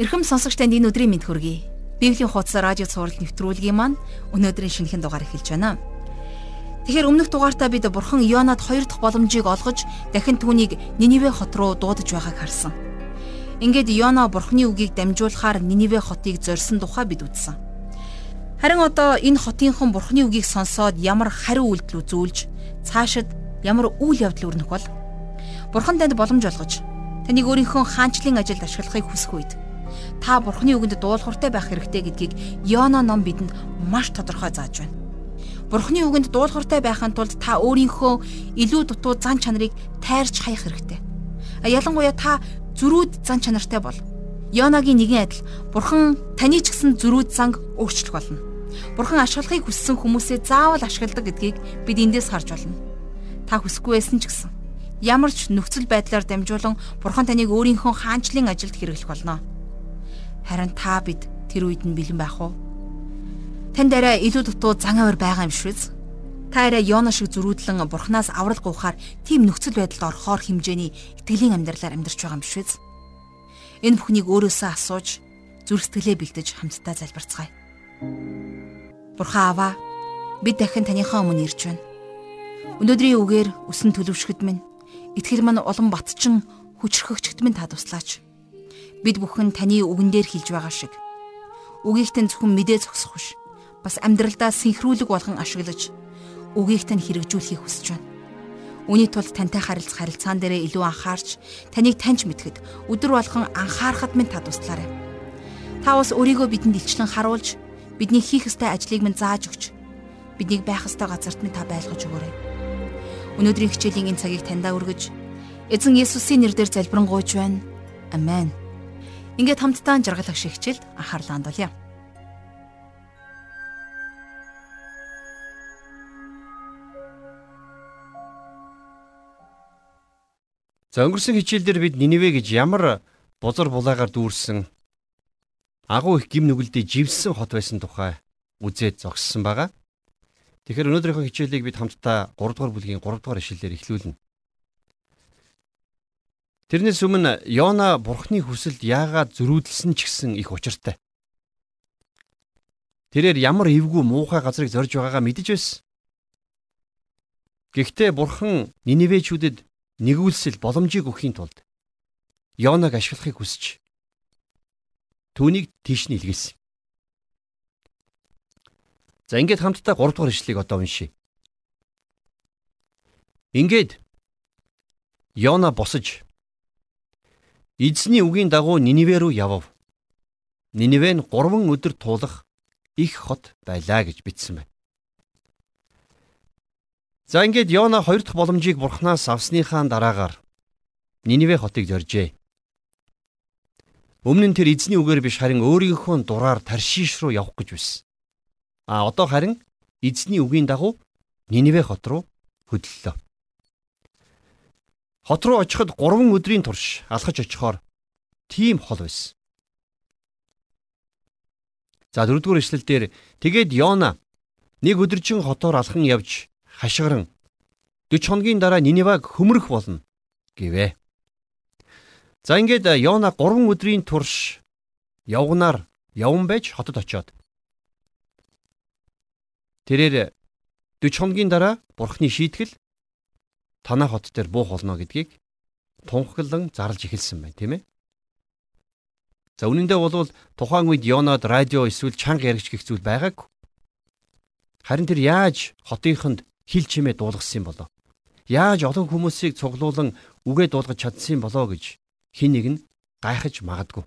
Эрхэм сонсогч танд энэ өдрийн мэд хүргэе. Библийн хуудас радио цаураар нэвтрүүлгийн маань өнөөдрийн шинэхэн дугаар эхэлж байна. Тэгэхээр өмнөх дугаартаа бид бурхан Йонад хоёр дахь боломжийг олгож дахин түүнийг Нинивэ хот руу дуудаж байгааг харсан. Ингээд Йона бурханы үгийг дамжуулахаар Нинивэ хотыг зорьсон тухай бид үзсэн. Харин одоо энэ хотынхон бурханы үгийг сонсоод ямар хариу үйлдэл үзүүлж цаашид ямар үйл явдал өрнөх бол Бурхан танд боломж олгож таныг өөрийнхөө хаанчлалын ажилд ашиглахыг хүсэх үед та Бурханы үгэнд дуулууртай байх хэрэгтэй гэдгийг Йона ном бидэнд маш тодорхой зааж байна. Бурхны үгэнд дуулууртай байхын тулд та өөрийнхөө илүү дутуу зан чанарыг тайрч хаях хэрэгтэй. Ялангуяа та зөрүүд зан чанартай бол Йонагийн нэгэн адил Бурхан таны ч гэсэн зөрүүд занг өөрчлөх болно. Бурхан ашиглахыг хүссэн хүмүүсээ заавал ашигладаг гэдгийг бид эндээс харж байна. Та хүсэхгүй байсан ч гэсэн ямар ч нөхцөл байдлаар дамжуулан Бурхан таныг өөрийнхөө хаанчлалын ажилд хэрэглэх болно. Харин та бид тэр үед нь бэлэн байх уу? Танд арай илүү дутуу зан авир байгаа юм дээ. Та арай Йона шиг зөрүүдлэн бурхнаас аврал гуйхаар тийм нөхцөл байдалд орохоор хэмжээний итгэлийн амьдралаар амьдарч байгаа юм дээ. Энэ бүхнийг өөрөөсөө асууж зүрх сэтгэлээ бэлдэж хамтдаа залбирцгаая. Бурхан аваа бид дахин таныхаа өмнө ирж байна. Өнөөдрийн үгээр үсэн төлөвшгөд минь итгэл маань улам батчин хүчрхэгчд минь та туслаач. Бид бүхэн таны үгэн дээр хилж байгаа шиг үгийгтэн зөвхөн мэдээ зогсох биш бас амьдралдаа синхруулг болгон ашиглаж үгийг тань хэрэгжүүлэхийг хүсэж байна. Үүний тулд тантай харилцах харилцаан дээрээ илүү анхаарч таныг таньж мэдхэд өдөр болгон анхаарахад минь та туслаарай. Та бас өөрийгөө бидэнд илчлэн харуулж бидний хийх ёстой ажлыг минь зааж өгч биднийг байх ёстой газарт минь та байлгаж өгөөрэй. Өнөөдрийн хичээлийн энэ цагийг таньдаа өргөж эзэн Есүсийн нэрээр залбирanгуйч байна. Амен. Ингээд хамтдаа жаргалах шиг хичээлд анхаарлаа хандуулъя. За өнгөрсөн хичээлдэр бид Ниневе гэж ямар бузар булаагаар дүүрсэн агуу их гим нүгэлдээ живсэн хот байсан тухай үзээд зогссон байгаа. Тэгэхээр өнөөдрийнхөө хичээлийг бид хамтдаа 3 дугаар бүлгийн 3 дугаар ишлэлээр эхлүүлнэ. Тэрнээс өмнө Йона бурхны хүсэлд яагаад зөрүүдэлсэн ч гэсэн их учиртай. Тэрээр ямар эвгүй муухай газрыг зорж байгаагаа мэдэж байсан. Гэхдээ бурхан Ниневечүүдэд нэгүүлсэл боломжийг өгөхийн тулд Йонаг ашиглахыг хүсэж түүнийг тийш нь илгээсэн. За ингээд хамтдаа 3 дугаар ишлэгийг одоо уншийе. Ингээд Йона босож эзний үгийн дагуу Ниниве руу явв. Ниниве нь 3 өдөр туулах их хот байлаа гэж бичсэн байна. За ингээд Йона хоёр дахь боломжийг бурхнаас авсныхаа дараагаар Ниниве хотыг зоржээ. Өмнө нь тэр эзний үгээр биш харин өөрийнхөө дураар Таршиш руу явах гэж байсан. А одоо харин эзний үгийн дагуу Ниниве хот руу хөдлөлөө. Хот руу очиход 3 өдрийн турш алхаж очихоор тийм хол байсан. За дөрөвдүгээр ишлэл дээр тэгээд Йона нэг өдөржин хотоор алхан явж хашгиран 40 хоногийн дараа Ниневаг хөмрөх болно гэвэ. За ингээд Йона 3 өдрийн турш явгнаар явн байж хотод очиод тэрээр 40 хоногийн дараа бурхны шийтгэл танаа хот дээр буух болно гэдгийг тунхаглан зарлж эхэлсэн байна тийм ээ. За үнэндээ бол тухайн үед Йонод радио эсвэл чанга яригч гэх зүйл байгаагүй. Харин тэр яаж хотынхонд хил чимээ дуулгасан болоо. Яаж олон хүмүүсийг цуглуулan үгээ дуулгаж чадсан болоо гэж хин нэг нь гайхаж магадгүй.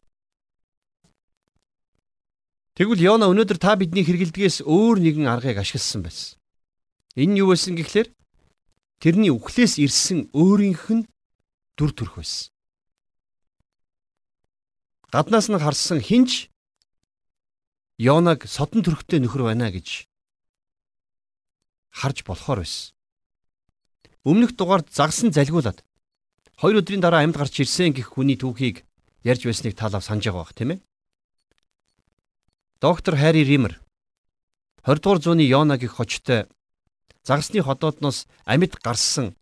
Тэгвэл Йона өнөөдөр та бидний хэрэгэлдгээс өөр нэгэн аргыг ашигласан байсан. Энэ юу байсан гэхлээр тэрний үхлээс ирсэн өөрийнх нь дүр төрх байсан. Гаднаас нь харсан хинч Йонаг содон төрхтэй нөхөр байна гэж харж болохоор байсан. Өмнөх дугаард загсан залгуулад хоёр өдрийн дараа амьд гарч ирсэн гэх хүний түүхийг ярьж байсныг таалав санаж байгаа бах тийм ээ. Доктор Хари Ример 20 дугаар зууны Йонагийн хочтой загасны ходоодноос амьд гарсан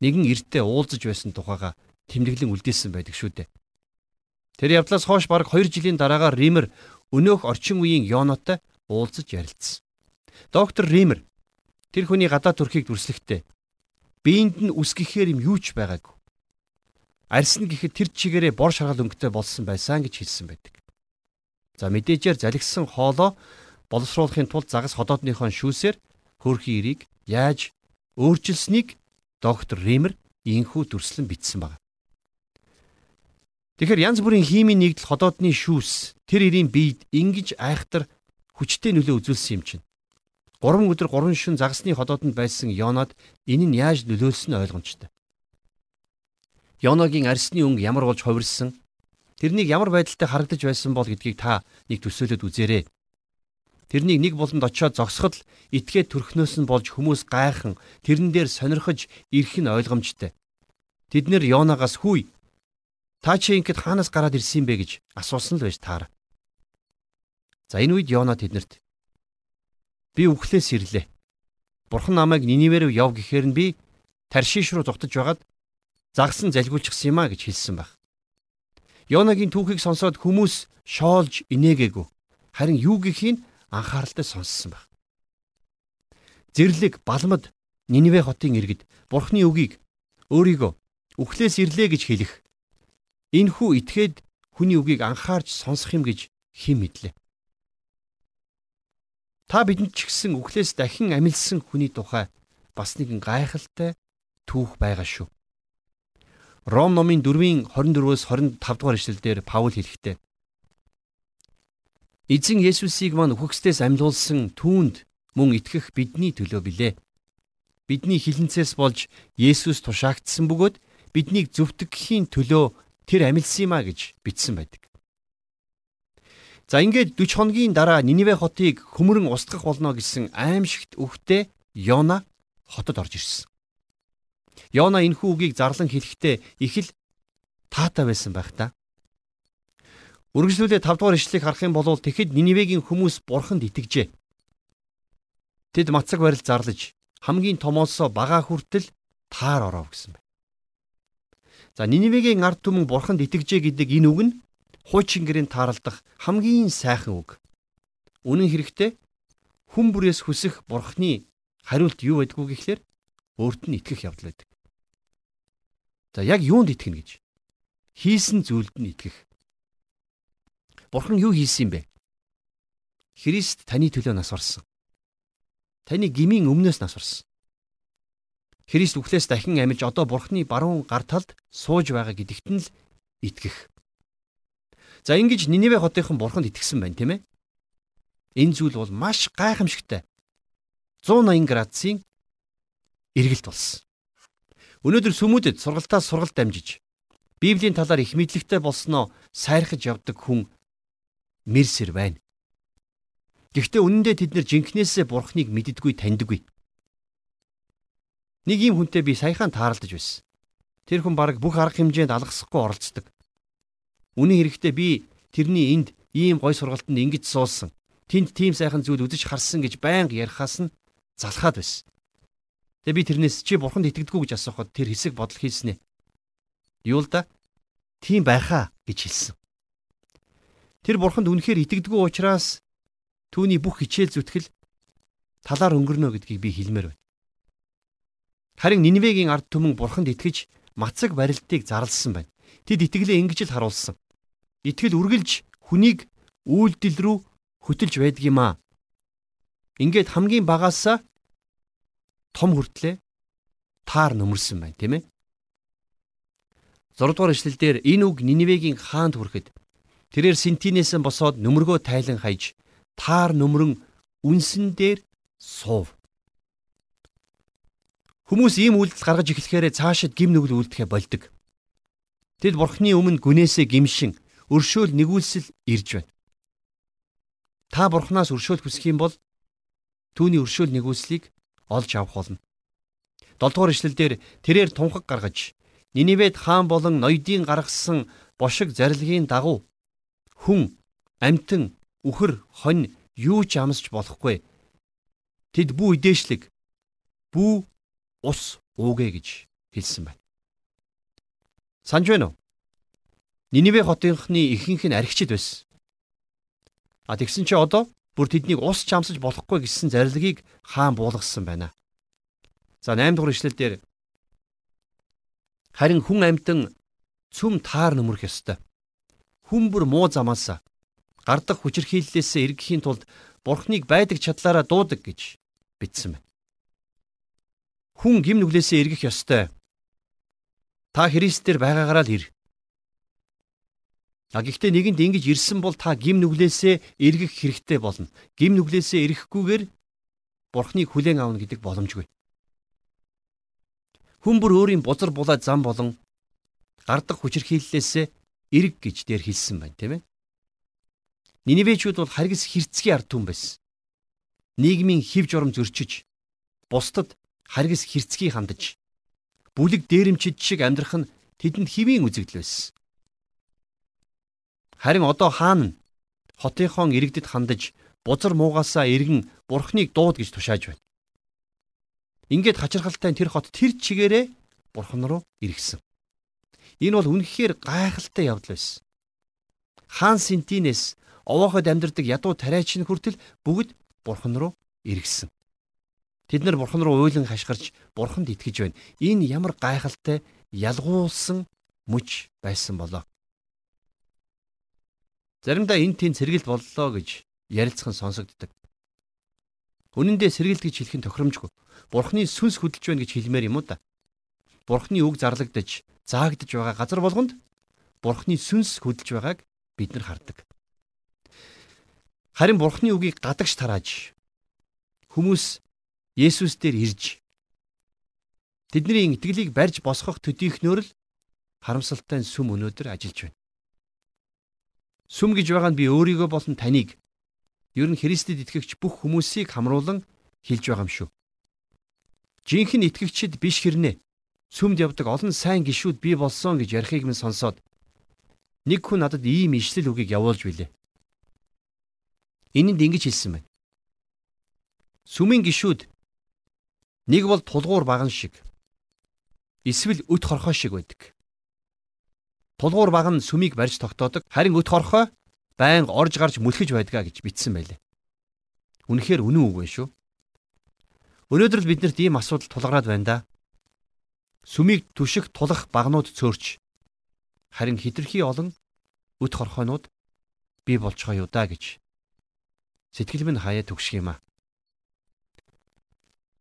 нэгэн эртээ уулзаж байсан тухайга тэмдэглэн үлдээсэн байдаг шүү дээ. Тэр явдлаас хойш бараг 2 жилийн дараагаар Ример өнөөх орчин үеийн Йонатай уулзаж ярилцсан. Доктор Ример тэр хүний гадаа төрхийг дүрслэхдээ биеинд нь үс гэхээр юм юу ч байгаагүй. Арьс нь гэхэд тэр чигээрээ бор шаргал өнгөтэй болсон байсан гэж хэлсэн байдаг. За мэдээжээр залгисан хоолоо боловсруулахын тулд загас ходоодныхон шүүсээр хөрхийн ирийг яаж өөрчилсэнийг доктор Ример инхүү дүрслэн бичсэн байна. Тэгэхээр янз бүрийн химийн нэгдэл ходоодны шүүс тэр ирийн биед ингэж айхтар хүчтэй нөлөө үзүүлсэн юм чинь. 3 өдөр 3 шөнө загасны ходоодонд байсан Йонад энэ нь яаж нөлөөлсөн нь ойлгомжтой. Йоногийн арсны өнгө ямар болж хувирсан тэрнийг ямар байдалтай харагдаж байсан бол гэдгийг та нэг төсөөлөд үзээрэй. Тэрнийг нэг болонд очиод зогсоход л итгээд төрхнөөс нь болж хүмүүс гайхан тэрэн дээр сонирхож ирэх нь ойлгомжтой. Тэд нэр Йонагаас хүй Та чи ингэхэд хаанаас гараад ирсэн бэ гэж асуусан л байж таар. За энэ үед Йона тэднэрт би үхлээс ирлээ. Бурхан намайг Нинивэ рүү яв гэхээр нь би Таршиш руу зогтож байгаад загсан залгиулчихсан юм а гэж хэлсэн баг. Йонагийн түүхийг сонсоод хүмүүс шоолж инээгээгүй. Харин юу гэхийг анхааралтай сонссон баг. Зэрлэг балмад Нинивэ хотын иргэд Бурхны үгийг өөрийгөө үхлээс ирлээ гэж хэлэх Энэхүү итгээд хүний үгийг анхаарч сонсох юм гэж хэн мэдлээ. Та бидэнд ч гэсэн үхлээс дахин амилсан хүний тухай бас нэгэн гайхалтай түүх байгаа шүү. Ром номын 4-ийн 24-өөс 25 дугаар эшлэлдэр Паул хэлэхдээ Эзэн Есүсийг мань үхгсдээс амьлуулсан түүнд мөн итгэх бидний төлөө билээ. Бидний хилэнцээс болж Есүс тушаагдсан бөгөөд биднийг зөвтгөхийн төлөө тэр амилсан юм а гэж бичсэн байдаг. За ингээд 40 хоногийн дараа Нинивэ хотыг хөмөрөн устгах болно гэсэн аимшигт үгтэй Йона хотод орж ирсэн. Йона энэхүү үгийг зарлан хэлэхдээ их л таатай байсан байх та. Үргэлжлүүлээ 5 дугаар ишлэгийг харах юм бол тэгэхэд Нинивегийн хүмүүс бурханд итгэжээ. Тэд мацаг барил зарлаж хамгийн томоосоо бага хүртэл таар оров гэсэн байна. За Ниневегийн ард түмэн бурханд итгэжээ гэдэг энэ үг нь хуучин гэрийн таарлах хамгийн сайхан үг. Үнэн хэрэгтээ хүн бүрээс хүсэх бурхны хариулт юу байдгүй гэхлээр өөрт нь итгэх явдал байдаг. За яг юунд итгэнэ гэж? Хийсэн зүйлд нь итгэх. Бурхан юу хийсэн бэ? Христ таны төлөө нас орсон. Таны гмийн өмнөөс нас орсон. Христ үхлээс дахин амьж одоо Бурхны баруун гар талд сууж байгаа гэдэгт нь л итгэх. За ингэж Ниневе хотынхан Бурханд итгэсэн байна тийм ээ. Энэ зүйл бол маш гайхамшигтай. 180 градусын эргэлт болсон. Өнөөдөр сүмүүдэд сургалтаас сургалт дамжиж Библийн талаар их мэдлэгтэй болсноо сайрхаж явдаг хүн мэрсэр байна. Гэхдээ үнэндээ тэд нар жинкнээсээ бурхныг мэддэггүй таньдаггүй. Нэг юм хүнтэй би саяхан таарлаж байсан. Тэр хүн бараг бүх арга хэмжээнд алгасахгүй оролцдог. Үнэн хэрэгтээ би тэрний энд ийм гой сургалтанд ингэж суулсан. Тэнд тийм сайхан зүйл үзэж харсан гэж байнга ярихаас нь залхаад байсан. Тэгээ би тэрнээс чи бурханд итгэдэггүй гэж асуухад тэр хэсэг бодол хийснэ. Юу л да? Тийм байхаа гэж хэлсэн. Тэр бурханд үнэхээр итгэдэггүй учраас түүний бүх хичээл зүтгэл талаар өнгөрнө гэдгийг би хэлмээр байна. Харин Ниневегийн ард түмэн бурханд итгэж мацаг барилтыг зарласан байна. Тэд итгэлээ ингэж л харуулсан. Итгэл үргэлж хүнийг үйлдэл рүү хөтөлж байдаг юм аа. Ингээд хамгийн багаасаа том хүртлээ таар нөмөрсөн байна, тийм ээ. 6 дугаар эшлэлдэр энэ үг Ниневегийн хаанд хүрэхэд тэрээр Синтинээс босоод нөмөргөө тайлан хайж таар нөмрөн үнсэн дээр суув. Хүмүүс ийм үйлдэл гаргаж эхлэхээр цаашид гим нүгэл үйлдэхэ болдог. Тэд бурхны өмнө гүнээсээ гимшин өршөөл нэгүүлсэл ирж байна. Та бурхнаас өршөөл хүсэх юм бол түүний өршөөл нэгүүлслийг олж авах болно. 7 дугаар ишлэлдэр тэрээр тунхаг гаргаж Ниневед хаан болон ноёдын гаргасан бошиг зарилгын дагуу хүн амтэн үхэр хонь юу ч амсч болохгүй. Тэд бүү идээшлэг бүү ус уугэ гэж хэлсэн байна. Санж байна уу? Нинивэ хотынхны ихэнх нь архичд байсан. А тэгсэн чи одоо бүр тэднийг ус чамсаж болохгүй гэсэн зарилгийг хаан буулгасан байна. За 8 дугаар ишлэл дээр харин хүн амьтан цөм таар нөмрөх ёстой. Хүн бүр муу замаас гардах хүчирхийллээс эргэхийн тулд бурхныг байдаг чадлаараа дуудаг гэж бичсэн байна. Хүн гим нүглээсээ эргэх ёстой. Та Христээр байгаагаараа л ир. А гэхдээ нэгэнд ингэж ирсэн бол та гим нүглээсээ эргэх хэрэгтэй болно. Гим нүглээсээ эрэхгүйгээр бурхныг хүлээн авна гэдэг боломжгүй. Хүн бүр өөрийн бузар булаа зам болон гардах хүчирхийллээс эрг гэж дээр хэлсэн байна, тийм ээ. Ниневечүүд бол харгас хэрцгий ард түмэн байсан. Нийгмийн хэв журам зөрчиж, бусдад харгас хэрцгий хандаж, бүлэг дээрэмчид шиг амьдрах нь тэдэнд хэвийн үзэгдэл байсан. Харин одоо хаан нь хотынхон иргэдэд хандаж, бузар муугасаа эргэн бурхныг дууд гэж тушааж байна. Ингээд хачирхалтай тэр хот тэр чигээрээ бурхан руу иргэсэн. Энэ бол үнэхээр гайхалтай явдал байсан. Хаан Синтинес овооход амьдардаг ядуу тариачин хүртэл бүгд бурхан руу иргэсэн. Тэд нар бурхан руу уйлан хашгирч бурханд итгэж байна. Энэ ямар гайхалтай ялгуулсан мөч байсан болоо. Заримдаа энэ тийм сэргэлт боллоо гэж ярилцхан сонсогддог. Үнэн дээр сэргэлт гэж хэлэх нь тохиромжгүй. Бурхны сүнс хөдөлж байна гэж хэлмээр юм уу та? Бурхны үг зарлагдаж, заагдж байгаа газар болгонд Бурхны сүнс хөдөлж байгааг бид нар хардаг. Харин Бурхны үгийг гадагш тарааж хүмүүс Есүс дээр ирж тэдний итгэлийг барьж босгох төдийхнөөр л харамсалтай сүм өнөөдөр ажиллаж байна. Сүм гэж байгаа нь би өөрийгөө болон таныг ер нь Христэд итгэгч бүх хүмүүсийг хамруулан хэлж байгаа юм шүү. Жинхэнэ итгэгчид биш хэрнээ. Сүмд явдаг олон сайн гişүүд би болсон гэж ярихыг минь сонсоод нэг хүн надад ийм ишлэл үгийг явуулж билээ. Энэнд ингэж хэлсэн байна. Сүмийн гişүүд нэг бол тулгуур баган шиг эсвэл өт хорхоо шиг байдаг. Тулгуур баган сүмийг барьж тогтоодог. Харин өт хорхоо байнга орж гарч мүлхэж байдгаа гэж бичсэн байлээ. Үнэхээр үнэн үг байна шүү. Өнөөдөр л биднэрт ийм асуудал тулгараад байна да. Сүмийг түших тулах багнууд цөөрч харин хитрхи олон өд хорхоонууд бий болцгоо юу да гэж сэтгэл минь хаяа төгших юм а.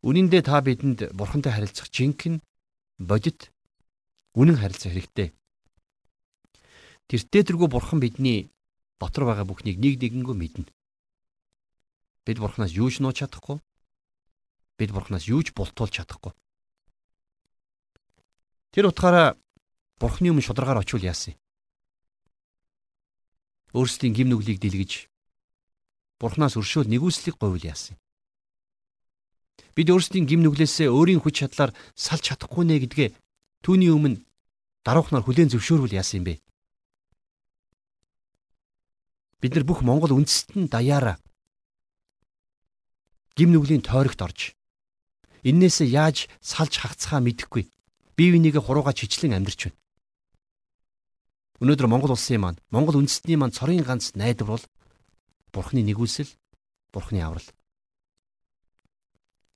Үнэндээ та бидэнд бурхантай харилцах жинхэнэ бодит үнэн харилцах хэрэгтэй. Тэртээ тэргүй бурхан бидний дотор байгаа бүхнийг нэг нэгэнгөө мэднэ. Бид бурханаас юу ч нууж чадахгүй бид бурхнаас юу ч бултуулж чадахгүй. Тэр утгаараа бурхны өмнө шударгаар очивол яасан юм? Өөрсдийн гим нүглийг дэлгэж бурхнаас өршөөл нэгүслийг говьл яасан юм? Бид өөрсдийн гим нүглээсээ өөрийн хүч чадлаар салж чадахгүй нэ гэдгээ түүний өмнө даруухнаар хүлээн зөвшөөрвөл яасан юм бэ? Бид нар бүх Монгол үндэстэн даяараа гим нүглийн тойрогт орж Иннээс яаж салж хагцхаа мэдэхгүй. Бие бинийгээ хурууга чичлэн амьдарч байна. Өнөөдөр Монгол улсын маань, Монгол үндэстний маань цорын ганц найдвар бол Бурхны нэгүсэл, Бурхны аврал.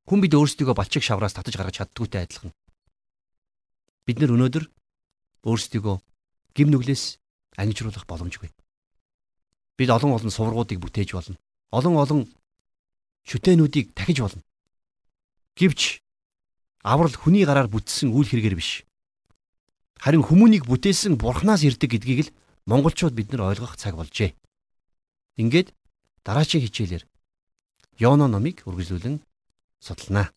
Хүн бид өөрсдийгөө балчиг шавраас татаж гаргаж чаддгүйтэй адилхан. Бид нар өнөөдөр өөрсдийгөө гим нүглээс ангижруулах боломжгүй. Бид олон олон суврагуудыг бүтээж болно. Олон олон шүтээнүүдийг тахиж болно. Гэвч аврал хүний гараар бүтсэн үйл хэрэгэр биш. Харин хүмүүнийг бүтээсэн бурхнаас ирдэг гэдгийг л монголчууд бид нар ойлгох цаг болжээ. Ингээд дараагийн хичээлээр Йоно номыг үргэлжлүүлэн судалнаа.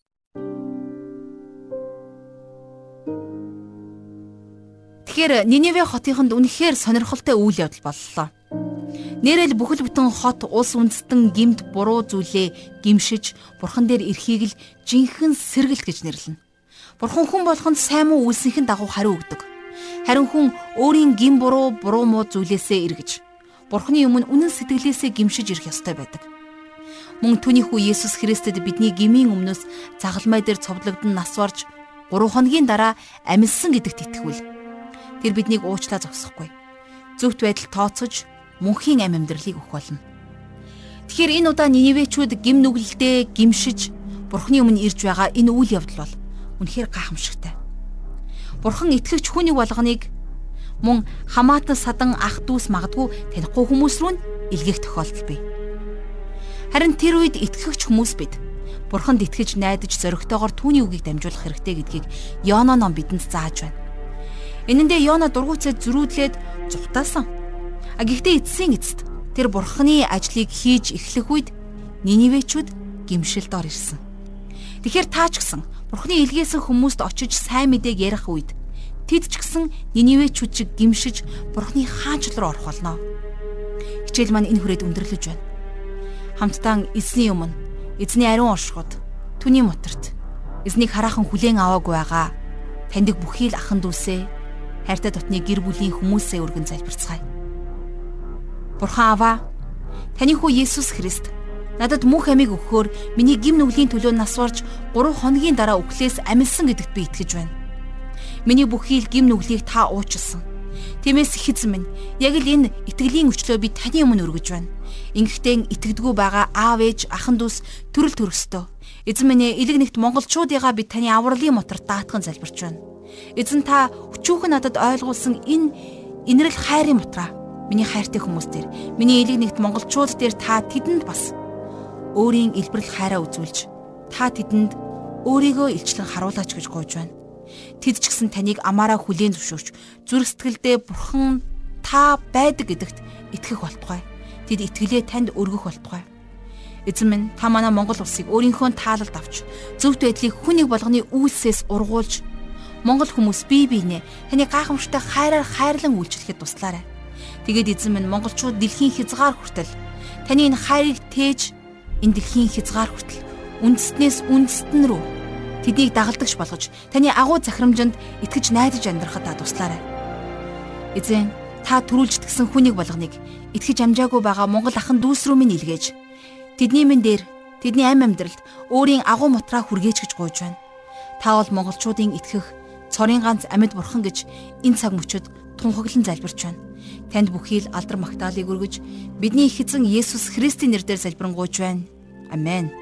Тэгэхээр Ниневе хотынд үнэхээр сонирхолтой үйл явдал боллоо. Нэрэл бүхэл бүтэн хот улс үндэстэн гимт буруу зүйлээ гимшиж бурхан дээр эрхийг л жинхэнэ сэргэлт гэж нэрлэнэ. Бурхан хүн болохонд сайн муу үйлсийнхэн дагуу хариу өгдөг. Харин хүн өөрийн гим буруу буруу муу зүйлээсээ эргэж бурханы өмнө үнэн сэтгэлээсээ гимшиж ирэх ёстой байдаг. Мөн түүний хүү Есүс Христэд бидний гмийн өмнөөс загалмай дээр цовдлогдсон нас барж 3 хоногийн дараа амилсан гэдэгт итгэвэл тэр биднийг уучлаа зогсохгүй зөвхт байдал тооцож мөнхийн амь амьдралыг өгөх болно. Тэгэхээр энэ удаа Ниневечүүд гим нүглэлдээ гимшиж Бурхны өмнө ирж байгаа энэ үйл явдал бол үнэхээр гайхамшигтай. Бурхан итгэгч хүнийг болгоныг мөн хамаатан садан ах дүүс магадгүй танихгүй хүмүүс рүү нь илгээх тохиолдол бий. Харин тэр үед итгэгч хүмүүс бид Бурханд итгэж найдаж зоригтойгоор түүний үгийг дамжуулах хэрэгтэй гэдгийг Йона ном бидэнд зааж байна. Энэндээ Йона дургуйцад зөрүүдлээд зүхтаасан. А гэхдээ эцсийн эцэст тэр Бурханы ажлыг хийж эхлэх үед Ниневечүүд гимшилд ор ирсэн. Тэгэхээр таа ч гэсэн Бурханы илгээсэн хүмүүст очиж сайн мэдээг ярих үед тэд ч гэсэн Ниневечүүд чиг гимшиж Бурханы хаанчлал руу орох болно. Хичээл маань энэ хүрээд өндөрлөж байна. Хамтдаа эзний өмнө эзний ариун оршихуд түүний моторт эзнийг хараахан хүлээн аваагүй байгаа таньдаг бүхий л ахан дүүсээ хайртай дотны гэр бүлийн хүмүүсээ өргөн залбирцгаая. Бурхан аваа таны хүү Есүс Христ надад мөнх амийг өгөхөөр миний гим нүглийн төлөө нас барж 3 хоногийн дараа өглөөс амилсан гэдэгт би итгэж байна. Миний бүхий л гим нүглийг та уучлсан. Тиймээс эхэзэн минь яг л энэ итгэлийн өчлөө би таны өмнө өргөж байна Ингэхдээ итгэдэггүй байгаа аав ээж ахан дүүс төрөл төрөстөө. Эзэн минь элэг нэгт монголчуудыгаа би таны авралын мотор даатхан залбирч байна. Эзэн та өчүүхэн надад ойлгуулсан энэ инрэл хайрын мотраа миний хайртай хүмүүс дээр миний элэг нэгт монголчууд дээр та тэдэнд бас өөрийн илбэрл хайраа үзүүлж та тэдэнд өөрийгөө илчлэн харуулаач гэж гуйж байна. Тэд ч гэсэн таныг амаараа хүлээн зөвшөөрч зүрх сэтгэлдээ бурхан та байдаг гэдэгт итгэх болтугай тэд итгэлээ танд өргөх болтугай. Эзэн минь та манай Монгол улсыг өөрийнхөө таалалд авч зөвхт байдлыг хүнийг болгоны үйлсээс ургуулж Монгол хүмүүс бие биенээ таны гайхамшигтай хайраар хайрлан үйлчлэхэд туслаарай. Тэгээд эзэн минь монголчууд дэлхийн хязгаар хүртэл таны энэ хайрыг тээж энэ дэлхийн хязгаар хүртэл үндэстнээс үндэстэн рүү тэднийг дагалдагч болгож таны агуу захирамжинд итгэж найдаж амьдрахад та туслаарай. Эзэн та төрүүлжтгсэн хүнийг болгоныг итгэж амжаагүй байгаа Монгол ахын дүүс рүү минь илгээж тэдний минь дээр тэдний амь амьдралд өөрийн агуу мутраа хүргээж гэж гуйж байна. Та бол монголчуудын итгэх цорын ганц амьд бурхан гэж энэ цаг мөчид тунхаглан залбирч байна. Танд бүхий л алдар магтаалыг өргөж бидний их эзэн Есүс Христийн нэрээр залбирanгуйч байна. Амен.